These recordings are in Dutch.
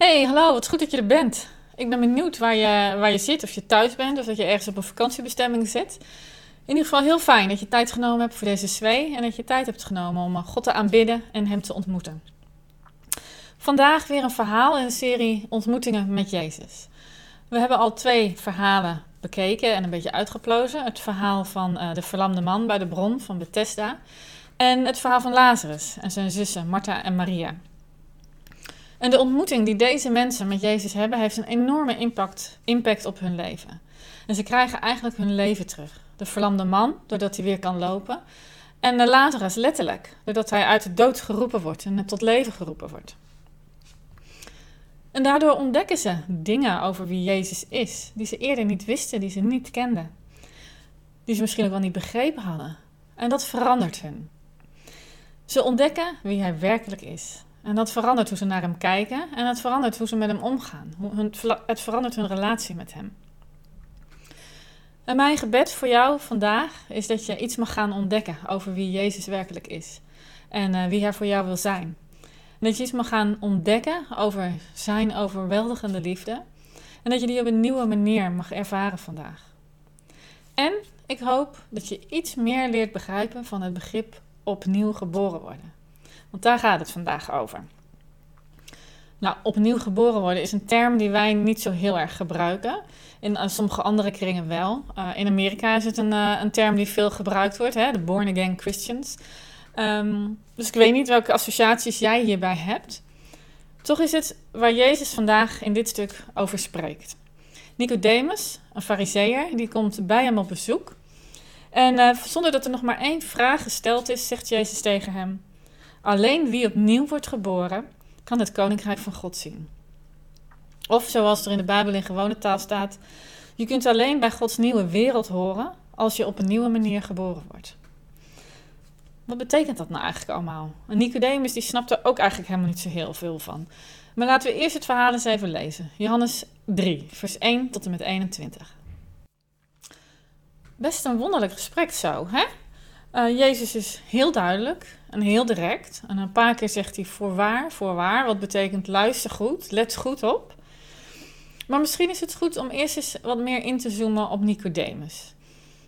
Hey, hallo, wat goed dat je er bent. Ik ben benieuwd waar je, waar je zit, of je thuis bent of dat je ergens op een vakantiebestemming zit. In ieder geval heel fijn dat je tijd genomen hebt voor deze twee en dat je tijd hebt genomen om God te aanbidden en Hem te ontmoeten. Vandaag weer een verhaal in de serie Ontmoetingen met Jezus. We hebben al twee verhalen bekeken en een beetje uitgeplozen. Het verhaal van uh, de verlamde man bij de bron van Bethesda en het verhaal van Lazarus en zijn zussen Martha en Maria. En de ontmoeting die deze mensen met Jezus hebben, heeft een enorme impact, impact op hun leven. En ze krijgen eigenlijk hun leven terug. De verlamde man, doordat hij weer kan lopen. En de Lazarus letterlijk, doordat hij uit de dood geroepen wordt en tot leven geroepen wordt. En daardoor ontdekken ze dingen over wie Jezus is, die ze eerder niet wisten, die ze niet kenden. Die ze misschien ook wel niet begrepen hadden. En dat verandert hun. Ze ontdekken wie hij werkelijk is. En dat verandert hoe ze naar hem kijken en het verandert hoe ze met hem omgaan. Het verandert hun relatie met hem. En mijn gebed voor jou vandaag is dat je iets mag gaan ontdekken over wie Jezus werkelijk is en uh, wie hij voor jou wil zijn. Dat je iets mag gaan ontdekken over zijn overweldigende liefde en dat je die op een nieuwe manier mag ervaren vandaag. En ik hoop dat je iets meer leert begrijpen van het begrip opnieuw geboren worden. Want daar gaat het vandaag over. Nou, opnieuw geboren worden is een term die wij niet zo heel erg gebruiken. In uh, sommige andere kringen wel. Uh, in Amerika is het een, uh, een term die veel gebruikt wordt, hè? de born again Christians. Um, dus ik weet niet welke associaties jij hierbij hebt. Toch is het waar Jezus vandaag in dit stuk over spreekt. Nicodemus, een fariseer, die komt bij hem op bezoek. En zonder dat er nog maar één vraag gesteld is, zegt Jezus tegen hem: Alleen wie opnieuw wordt geboren, kan het koninkrijk van God zien. Of zoals er in de Bijbel in gewone taal staat: Je kunt alleen bij Gods nieuwe wereld horen als je op een nieuwe manier geboren wordt. Wat betekent dat nou eigenlijk allemaal? En Nicodemus die snapt er ook eigenlijk helemaal niet zo heel veel van. Maar laten we eerst het verhaal eens even lezen. Johannes 3, vers 1 tot en met 21. Best een wonderlijk gesprek zo, hè? Uh, Jezus is heel duidelijk en heel direct. En een paar keer zegt hij voorwaar, voorwaar, wat betekent luister goed, let goed op. Maar misschien is het goed om eerst eens wat meer in te zoomen op Nicodemus.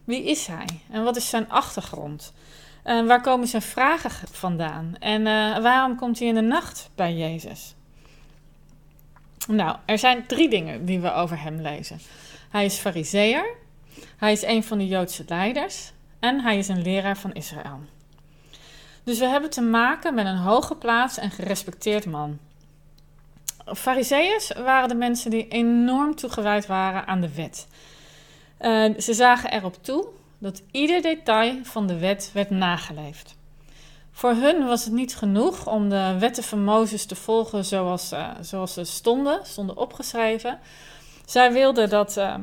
Wie is hij en wat is zijn achtergrond? Waar komen zijn vragen vandaan? En uh, waarom komt hij in de nacht bij Jezus? Nou, er zijn drie dingen die we over hem lezen. Hij is fariseer, hij is een van de Joodse leiders en hij is een leraar van Israël. Dus we hebben te maken met een hoge plaats en gerespecteerd man. Fariseeërs waren de mensen die enorm toegewijd waren aan de wet. Uh, ze zagen erop toe dat ieder detail van de wet werd nageleefd. Voor hun was het niet genoeg om de wetten van Mozes te volgen zoals, uh, zoals ze stonden, stonden opgeschreven. Zij wilden dat, uh,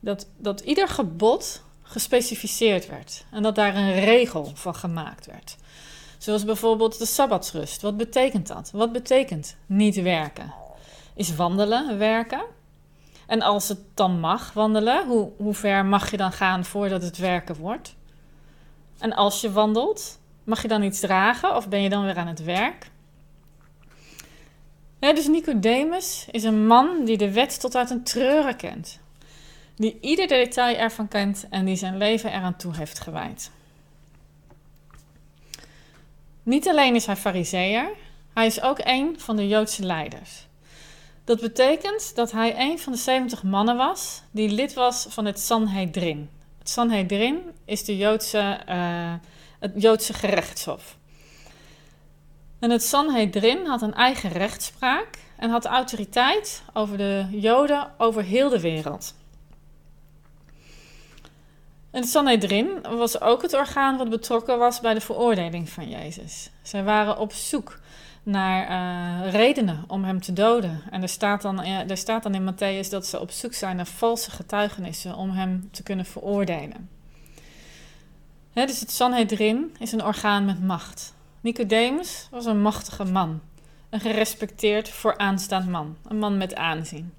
dat, dat ieder gebod gespecificeerd werd en dat daar een regel van gemaakt werd. Zoals bijvoorbeeld de sabbatsrust. Wat betekent dat? Wat betekent niet werken? Is wandelen werken? En als het dan mag wandelen, hoe, hoe ver mag je dan gaan voordat het werken wordt? En als je wandelt, mag je dan iets dragen of ben je dan weer aan het werk? Dus Nicodemus is een man die de wet tot uit een treuren kent die ieder detail ervan kent en die zijn leven eraan toe heeft gewijd. Niet alleen is hij fariseer, hij is ook een van de Joodse leiders. Dat betekent dat hij een van de 70 mannen was die lid was van het Sanhedrin. Het Sanhedrin is de Joodse, uh, het Joodse gerechtshof. En het Sanhedrin had een eigen rechtspraak en had autoriteit over de Joden over heel de wereld. Het Sanhedrin was ook het orgaan wat betrokken was bij de veroordeling van Jezus. Zij waren op zoek naar uh, redenen om hem te doden. En er staat, dan, uh, er staat dan in Matthäus dat ze op zoek zijn naar valse getuigenissen om hem te kunnen veroordelen. Dus het Sanhedrin is een orgaan met macht. Nicodemus was een machtige man, een gerespecteerd vooraanstaand man, een man met aanzien.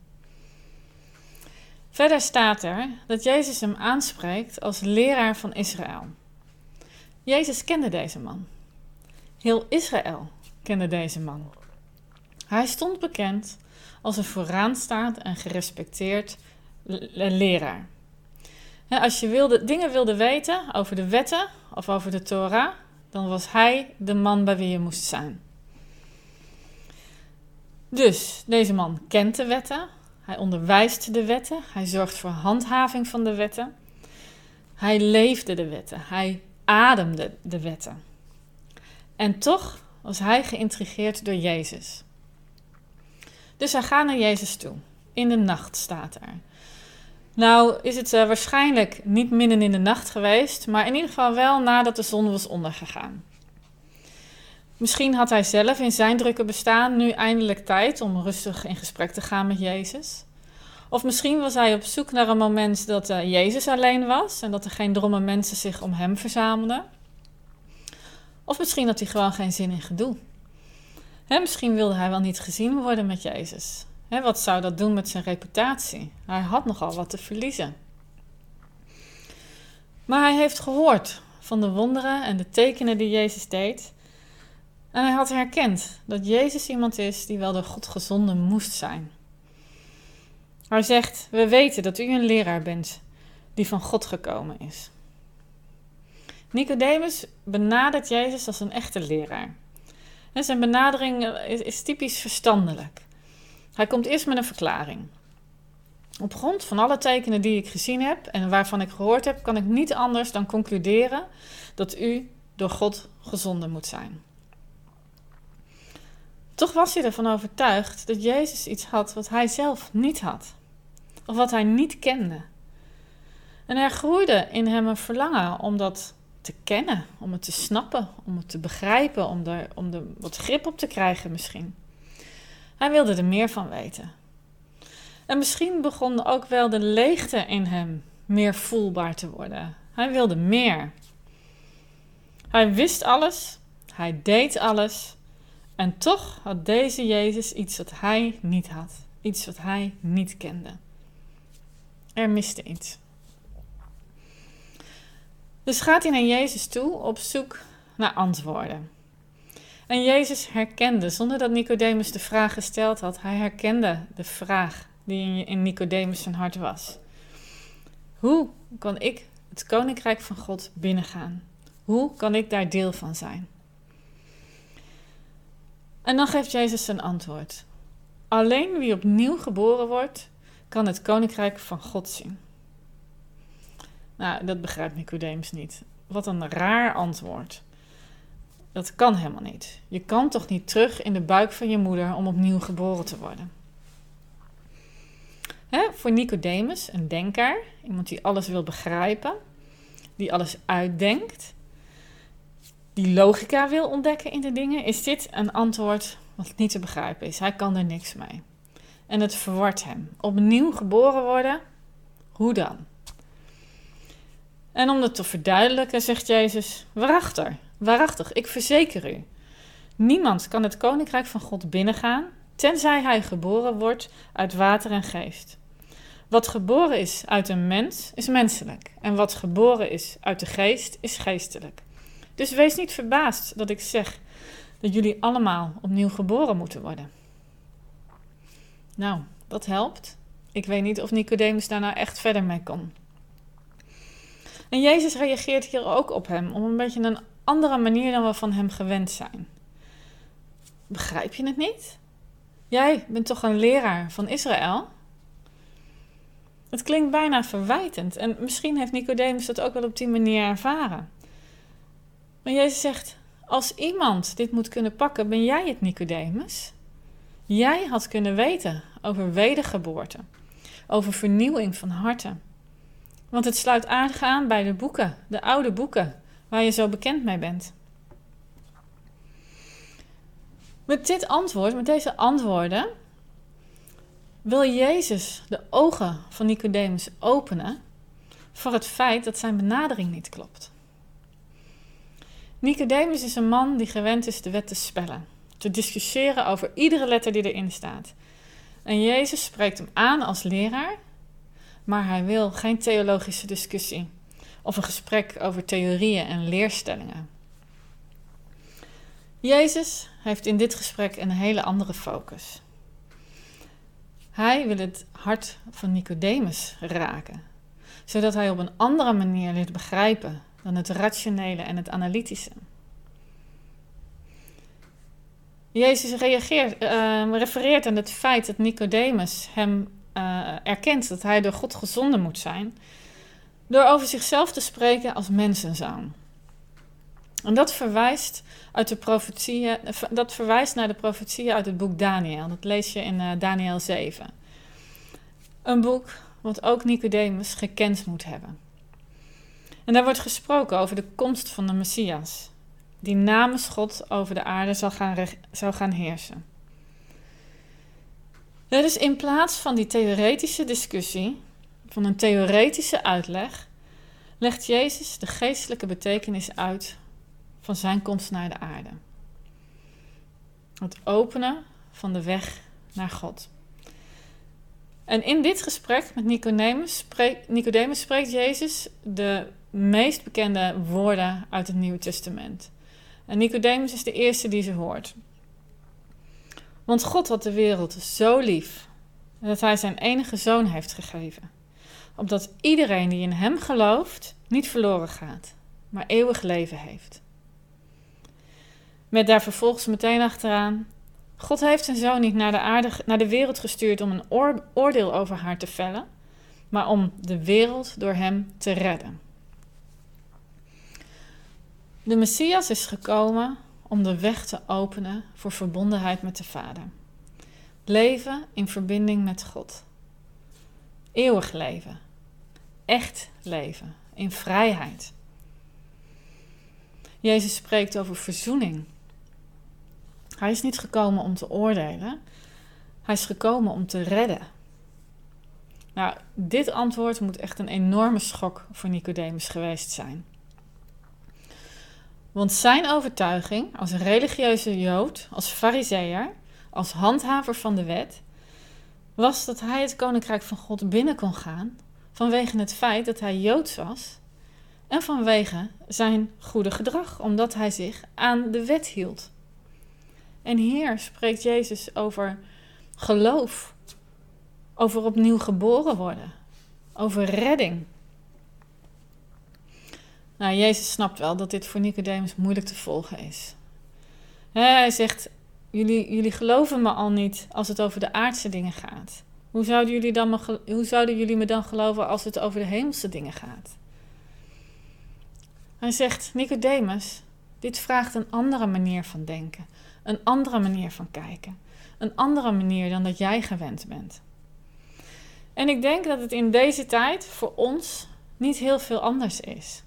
Verder staat er dat Jezus hem aanspreekt als leraar van Israël. Jezus kende deze man. Heel Israël kende deze man. Hij stond bekend als een vooraanstaand en gerespecteerd leraar. Als je wilde, dingen wilde weten over de wetten of over de Torah, dan was hij de man bij wie je moest zijn. Dus deze man kent de wetten, hij onderwijst de wetten, hij zorgt voor handhaving van de wetten. Hij leefde de wetten, hij ademde de wetten. En toch was hij geïntrigeerd door Jezus. Dus hij gaat naar Jezus toe. In de nacht staat er. Nou is het uh, waarschijnlijk niet midden in de nacht geweest, maar in ieder geval wel nadat de zon was ondergegaan. Misschien had hij zelf in zijn drukke bestaan nu eindelijk tijd om rustig in gesprek te gaan met Jezus. Of misschien was hij op zoek naar een moment dat uh, Jezus alleen was en dat er geen dromme mensen zich om hem verzamelden. Of misschien had hij gewoon geen zin in gedoe. Hè, misschien wilde hij wel niet gezien worden met Jezus. Hè, wat zou dat doen met zijn reputatie? Hij had nogal wat te verliezen. Maar hij heeft gehoord van de wonderen en de tekenen die Jezus deed. En hij had herkend dat Jezus iemand is die wel door God gezonden moest zijn. Hij zegt: We weten dat u een leraar bent die van God gekomen is. Nicodemus benadert Jezus als een echte leraar. En zijn benadering is, is typisch verstandelijk. Hij komt eerst met een verklaring. Op grond van alle tekenen die ik gezien heb en waarvan ik gehoord heb, kan ik niet anders dan concluderen dat u door God gezonden moet zijn. Toch was hij ervan overtuigd dat Jezus iets had wat hij zelf niet had, of wat hij niet kende. En er groeide in hem een verlangen om dat te kennen, om het te snappen, om het te begrijpen, om er, om er wat grip op te krijgen misschien. Hij wilde er meer van weten. En misschien begon ook wel de leegte in hem meer voelbaar te worden. Hij wilde meer. Hij wist alles, hij deed alles. En toch had deze Jezus iets wat hij niet had, iets wat hij niet kende. Er miste iets. Dus gaat hij naar Jezus toe op zoek naar antwoorden. En Jezus herkende, zonder dat Nicodemus de vraag gesteld had, hij herkende de vraag die in Nicodemus zijn hart was. Hoe kan ik het koninkrijk van God binnengaan? Hoe kan ik daar deel van zijn? En dan geeft Jezus zijn antwoord. Alleen wie opnieuw geboren wordt, kan het koninkrijk van God zien. Nou, dat begrijpt Nicodemus niet. Wat een raar antwoord. Dat kan helemaal niet. Je kan toch niet terug in de buik van je moeder om opnieuw geboren te worden? Hè, voor Nicodemus, een denker, iemand die alles wil begrijpen, die alles uitdenkt, die logica wil ontdekken in de dingen, is dit een antwoord wat niet te begrijpen is. Hij kan er niks mee. En het verwart hem. Opnieuw geboren worden, hoe dan? En om dat te verduidelijken, zegt Jezus: Waarachtig, waarachtig, ik verzeker u. Niemand kan het koninkrijk van God binnengaan, tenzij hij geboren wordt uit water en geest. Wat geboren is uit een mens, is menselijk. En wat geboren is uit de geest, is geestelijk. Dus wees niet verbaasd dat ik zeg dat jullie allemaal opnieuw geboren moeten worden. Nou, dat helpt. Ik weet niet of Nicodemus daar nou echt verder mee kon. En Jezus reageert hier ook op hem op een beetje een andere manier dan we van hem gewend zijn. Begrijp je het niet? Jij bent toch een leraar van Israël? Het klinkt bijna verwijtend en misschien heeft Nicodemus dat ook wel op die manier ervaren. Maar Jezus zegt: Als iemand dit moet kunnen pakken, ben jij het, Nicodemus. Jij had kunnen weten over wedergeboorte, over vernieuwing van harten. Want het sluit aardig bij de boeken, de oude boeken, waar je zo bekend mee bent. Met dit antwoord, met deze antwoorden, wil Jezus de ogen van Nicodemus openen voor het feit dat zijn benadering niet klopt. Nicodemus is een man die gewend is de wet te spellen, te discussiëren over iedere letter die erin staat. En Jezus spreekt hem aan als leraar maar hij wil geen theologische discussie of een gesprek over theorieën en leerstellingen. Jezus heeft in dit gesprek een hele andere focus. Hij wil het hart van Nicodemus raken, zodat hij op een andere manier leert begrijpen dan het rationele en het analytische. Jezus reageert, uh, refereert aan het feit dat Nicodemus hem uh, erkent dat hij door God gezonden moet zijn, door over zichzelf te spreken als mensenzoon. En dat verwijst, uit de dat verwijst naar de profetieën uit het boek Daniel. Dat lees je in uh, Daniel 7. Een boek wat ook Nicodemus gekend moet hebben. En daar wordt gesproken over de komst van de Messias, die namens God over de aarde zal gaan, gaan heersen. dus in plaats van die theoretische discussie, van een theoretische uitleg, legt Jezus de geestelijke betekenis uit van zijn komst naar de aarde. Het openen van de weg naar God. En in dit gesprek met Nicodemus spreekt Jezus de meest bekende woorden uit het Nieuwe Testament. En Nicodemus is de eerste die ze hoort. Want God had de wereld zo lief dat hij zijn enige zoon heeft gegeven. Opdat iedereen die in hem gelooft niet verloren gaat, maar eeuwig leven heeft. Met daar vervolgens meteen achteraan. God heeft zijn zoon niet naar de, aarde, naar de wereld gestuurd om een oordeel over haar te vellen, maar om de wereld door hem te redden. De Messias is gekomen om de weg te openen voor verbondenheid met de Vader. Leven in verbinding met God. Eeuwig leven. Echt leven. In vrijheid. Jezus spreekt over verzoening. Hij is niet gekomen om te oordelen. Hij is gekomen om te redden. Nou, dit antwoord moet echt een enorme schok voor Nicodemus geweest zijn. Want zijn overtuiging als religieuze Jood, als fariseer, als handhaver van de wet, was dat hij het koninkrijk van God binnen kon gaan vanwege het feit dat hij Joods was en vanwege zijn goede gedrag, omdat hij zich aan de wet hield. En hier spreekt Jezus over geloof, over opnieuw geboren worden, over redding. Nou, Jezus snapt wel dat dit voor Nicodemus moeilijk te volgen is. Hij zegt: jullie, jullie geloven me al niet als het over de aardse dingen gaat. Hoe zouden, jullie dan me, hoe zouden jullie me dan geloven als het over de hemelse dingen gaat? Hij zegt: Nicodemus, dit vraagt een andere manier van denken, een andere manier van kijken, een andere manier dan dat jij gewend bent. En ik denk dat het in deze tijd voor ons niet heel veel anders is.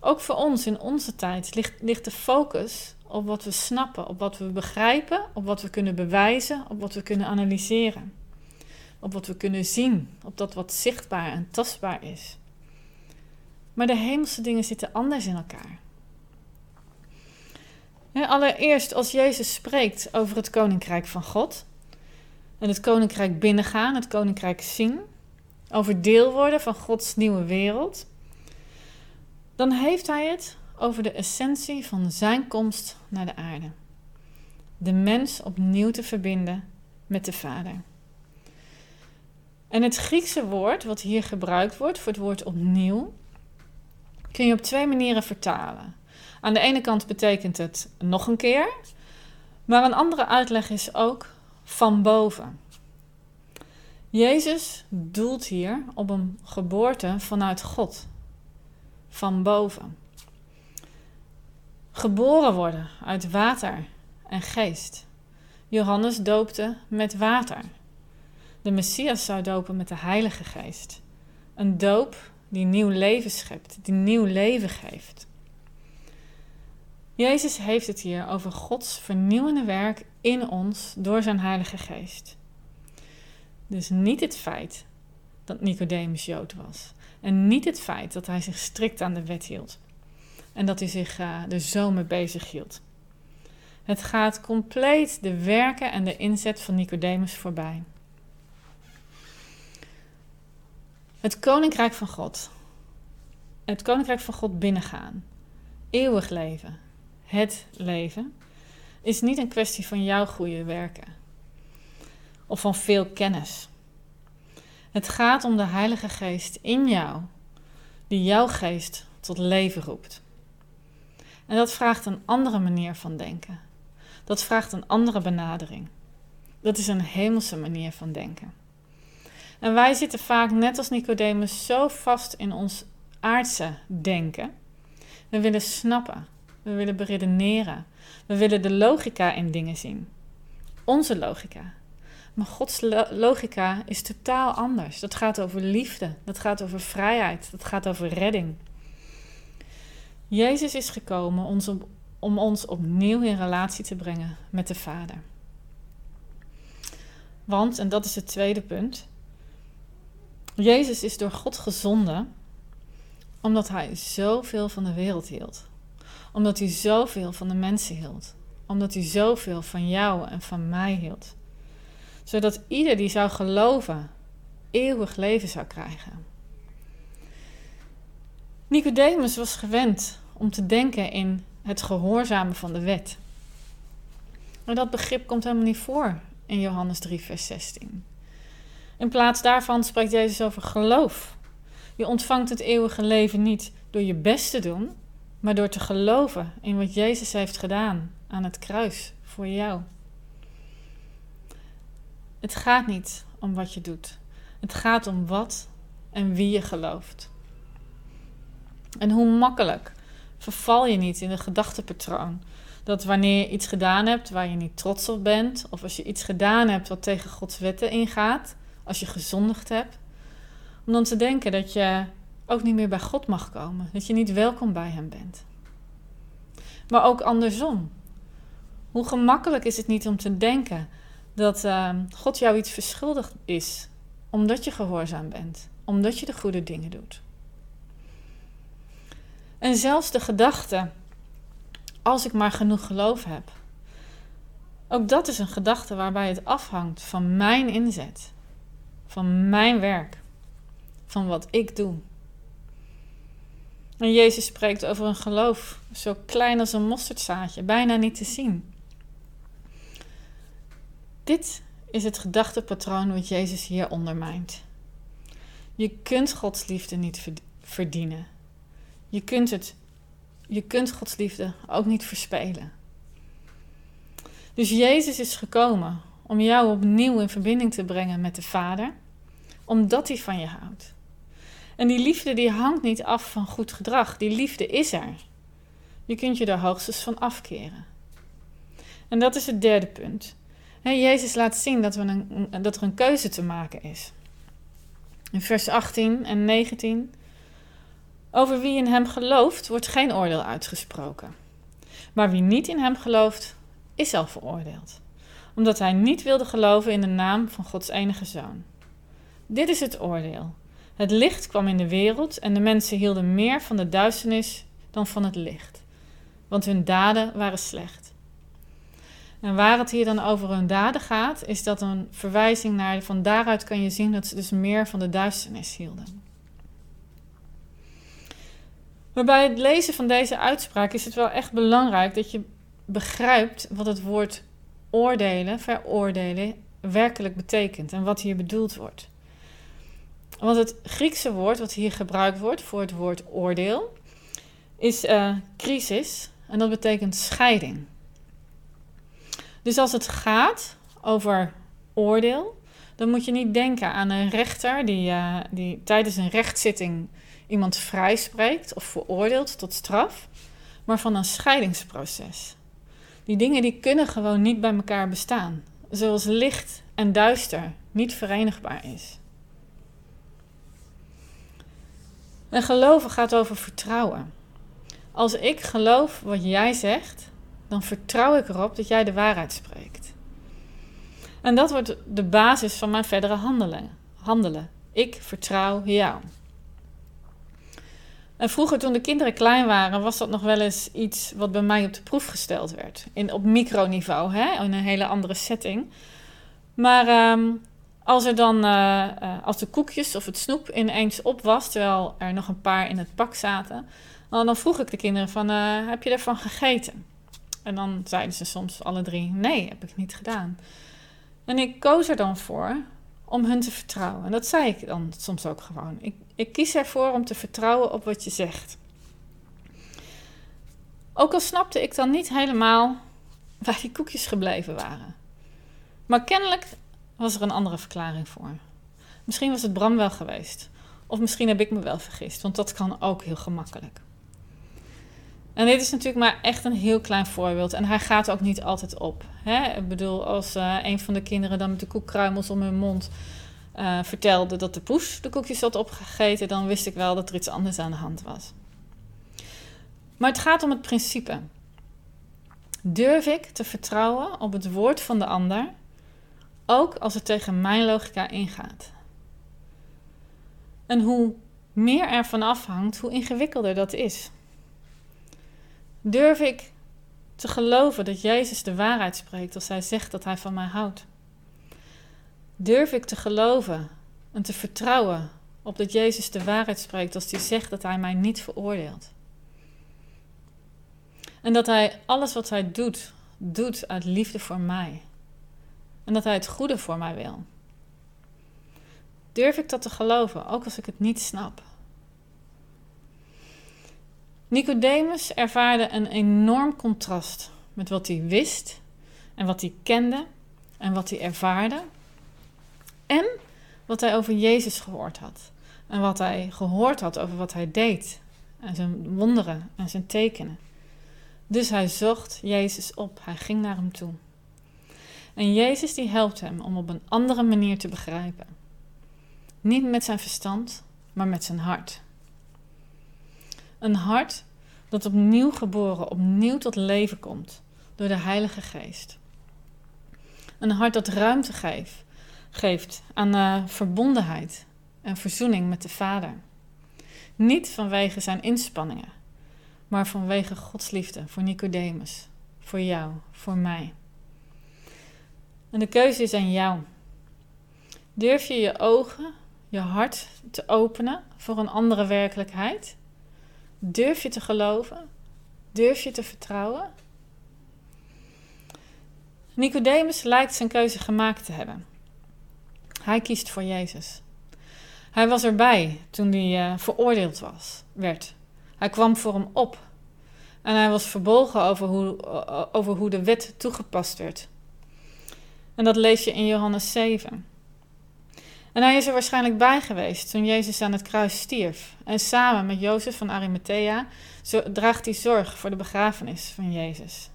Ook voor ons in onze tijd ligt, ligt de focus op wat we snappen, op wat we begrijpen, op wat we kunnen bewijzen, op wat we kunnen analyseren, op wat we kunnen zien, op dat wat zichtbaar en tastbaar is. Maar de hemelse dingen zitten anders in elkaar. allereerst, als Jezus spreekt over het koninkrijk van God en het koninkrijk binnengaan, het koninkrijk zien, over deel worden van Gods nieuwe wereld, dan heeft hij het over de essentie van zijn komst naar de aarde. De mens opnieuw te verbinden met de Vader. En het Griekse woord wat hier gebruikt wordt voor het woord opnieuw, kun je op twee manieren vertalen. Aan de ene kant betekent het nog een keer, maar een andere uitleg is ook van boven. Jezus doelt hier op een geboorte vanuit God, van boven. Geboren worden uit water en geest. Johannes doopte met water. De Messias zou dopen met de Heilige Geest. Een doop die nieuw leven schept, die nieuw leven geeft. Jezus heeft het hier over Gods vernieuwende werk in ons door zijn Heilige Geest. Dus niet het feit dat Nicodemus Jood was. En niet het feit dat hij zich strikt aan de wet hield. En dat hij zich uh, er zo mee bezig hield. Het gaat compleet de werken en de inzet van Nicodemus voorbij. Het koninkrijk van God. Het koninkrijk van God binnengaan. Eeuwig leven. Het leven. is niet een kwestie van jouw goede werken of van veel kennis. Het gaat om de Heilige Geest in jou, die jouw geest tot leven roept. En dat vraagt een andere manier van denken. Dat vraagt een andere benadering. Dat is een hemelse manier van denken. En wij zitten vaak, net als Nicodemus, zo vast in ons aardse denken. We willen snappen, we willen beredeneren, we willen de logica in dingen zien. Onze logica. Maar Gods logica is totaal anders. Dat gaat over liefde, dat gaat over vrijheid, dat gaat over redding. Jezus is gekomen om ons opnieuw in relatie te brengen met de Vader. Want, en dat is het tweede punt, Jezus is door God gezonden omdat hij zoveel van de wereld hield. Omdat hij zoveel van de mensen hield. Omdat hij zoveel van jou en van mij hield. Zodat ieder die zou geloven, eeuwig leven zou krijgen. Nicodemus was gewend om te denken in het gehoorzamen van de wet. Maar dat begrip komt helemaal niet voor in Johannes 3, vers 16. In plaats daarvan spreekt Jezus over geloof. Je ontvangt het eeuwige leven niet door je best te doen, maar door te geloven in wat Jezus heeft gedaan aan het kruis voor jou. Het gaat niet om wat je doet. Het gaat om wat en wie je gelooft. En hoe makkelijk verval je niet in een gedachtepatroon dat wanneer je iets gedaan hebt waar je niet trots op bent, of als je iets gedaan hebt wat tegen Gods wetten ingaat, als je gezondigd hebt, om dan te denken dat je ook niet meer bij God mag komen, dat je niet welkom bij Hem bent. Maar ook andersom. Hoe gemakkelijk is het niet om te denken dat uh, God jou iets verschuldigd is, omdat je gehoorzaam bent, omdat je de goede dingen doet. En zelfs de gedachte, als ik maar genoeg geloof heb. Ook dat is een gedachte waarbij het afhangt van mijn inzet, van mijn werk, van wat ik doe. En Jezus spreekt over een geloof zo klein als een mosterdzaadje, bijna niet te zien. Dit is het gedachtepatroon wat Jezus hier ondermijnt. Je kunt Gods liefde niet verdienen. Je kunt het, je kunt Gods liefde ook niet verspelen. Dus Jezus is gekomen om jou opnieuw in verbinding te brengen met de Vader, omdat hij van je houdt. En die liefde die hangt niet af van goed gedrag. Die liefde is er. Je kunt je er hoogstens van afkeren. En dat is het derde punt. Jezus laat zien dat, een, dat er een keuze te maken is. In vers 18 en 19 over wie in hem gelooft, wordt geen oordeel uitgesproken. Maar wie niet in hem gelooft, is al veroordeeld, omdat hij niet wilde geloven in de naam van Gods enige zoon. Dit is het oordeel. Het licht kwam in de wereld en de mensen hielden meer van de duisternis dan van het licht, want hun daden waren slecht. En waar het hier dan over hun daden gaat, is dat een verwijzing naar van daaruit kan je zien dat ze dus meer van de duisternis hielden. Maar bij het lezen van deze uitspraak is het wel echt belangrijk dat je begrijpt wat het woord oordelen, veroordelen, werkelijk betekent en wat hier bedoeld wordt. Want het Griekse woord wat hier gebruikt wordt voor het woord oordeel is uh, crisis en dat betekent scheiding. Dus als het gaat over oordeel, dan moet je niet denken aan een rechter die, uh, die tijdens een rechtszitting iemand vrijspreekt of veroordeelt tot straf, maar van een scheidingsproces. Die dingen die kunnen gewoon niet bij elkaar bestaan, zoals licht en duister niet verenigbaar is. En geloven gaat over vertrouwen. Als ik geloof wat jij zegt, dan vertrouw ik erop dat jij de waarheid spreekt. En dat wordt de basis van mijn verdere handelen. handelen. Ik vertrouw jou. En vroeger, toen de kinderen klein waren, was dat nog wel eens iets wat bij mij op de proef gesteld werd. In, op microniveau, hè? in een hele andere setting. Maar ehm, als er dan, uh, als de koekjes of het snoep ineens op was, terwijl er nog een paar in het pak zaten, dan, vroeg ik de kinderen van, uh, heb je ervan gegeten? En dan zeiden ze soms alle drie: Nee, heb ik niet gedaan. En ik koos er dan voor om hun te vertrouwen. En dat zei ik dan soms ook gewoon. Ik, ik kies ervoor om te vertrouwen op wat je zegt. Ook al snapte ik dan niet helemaal waar die koekjes gebleven waren. Maar kennelijk was er een andere verklaring voor. Misschien was het Bram wel geweest. Of misschien heb ik me wel vergist, want dat kan ook heel gemakkelijk. En dit is natuurlijk maar echt een heel klein voorbeeld. En hij gaat ook niet altijd op. Hè? Ik bedoel, als uh, een van de kinderen dan met de koekkruimels om hun mond uh, vertelde dat de poes de koekjes had opgegeten, dan wist ik wel dat er iets anders aan de hand was. Maar het gaat om het principe. Durf ik te vertrouwen op het woord van de ander, ook als het tegen mijn logica ingaat? En hoe meer er van afhangt, hoe ingewikkelder dat is. Durf ik te geloven dat Jezus de waarheid spreekt als hij zegt dat hij van mij houdt? Durf ik te geloven en te vertrouwen op dat Jezus de waarheid spreekt als hij zegt dat hij mij niet veroordeelt? En dat hij alles wat hij doet, doet uit liefde voor mij. En dat hij het goede voor mij wil. Durf ik dat te geloven, ook als ik het niet snap? Nicodemus ervaarde een enorm contrast met wat hij wist en wat hij kende en wat hij ervaarde en wat hij over Jezus gehoord had en wat hij gehoord had over wat hij deed en zijn wonderen en zijn tekenen. Dus hij zocht Jezus op, hij ging naar hem toe. En Jezus die helpt hem om op een andere manier te begrijpen. Niet met zijn verstand, maar met zijn hart. Een hart dat opnieuw geboren, opnieuw tot leven komt door de Heilige Geest. Een hart dat ruimte geeft, geeft aan uh, verbondenheid en verzoening met de Vader. Niet vanwege zijn inspanningen, maar vanwege Gods liefde voor Nicodemus, voor jou, voor mij. En de keuze is aan jou. Durf je je ogen, je hart te openen voor een andere werkelijkheid? Durf je te geloven? Durf je te vertrouwen? Nicodemus lijkt zijn keuze gemaakt te hebben. Hij kiest voor Jezus. Hij was erbij toen hij uh, veroordeeld was, werd. Hij kwam voor hem op. En hij was verbolgen over hoe, over hoe de wet toegepast werd. En dat lees je in Johannes 7. En hij is er waarschijnlijk bij geweest toen Jezus aan het kruis stierf. En samen met Jozef van Arimathea draagt hij zorg voor de begrafenis van Jezus.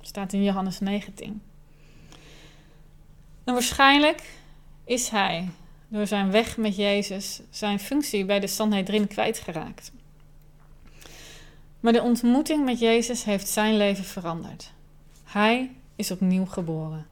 Staat in Johannes 19. En waarschijnlijk is hij door zijn weg met Jezus zijn functie bij de Sanhedrin kwijtgeraakt. Maar de ontmoeting met Jezus heeft zijn leven veranderd. Hij is opnieuw geboren.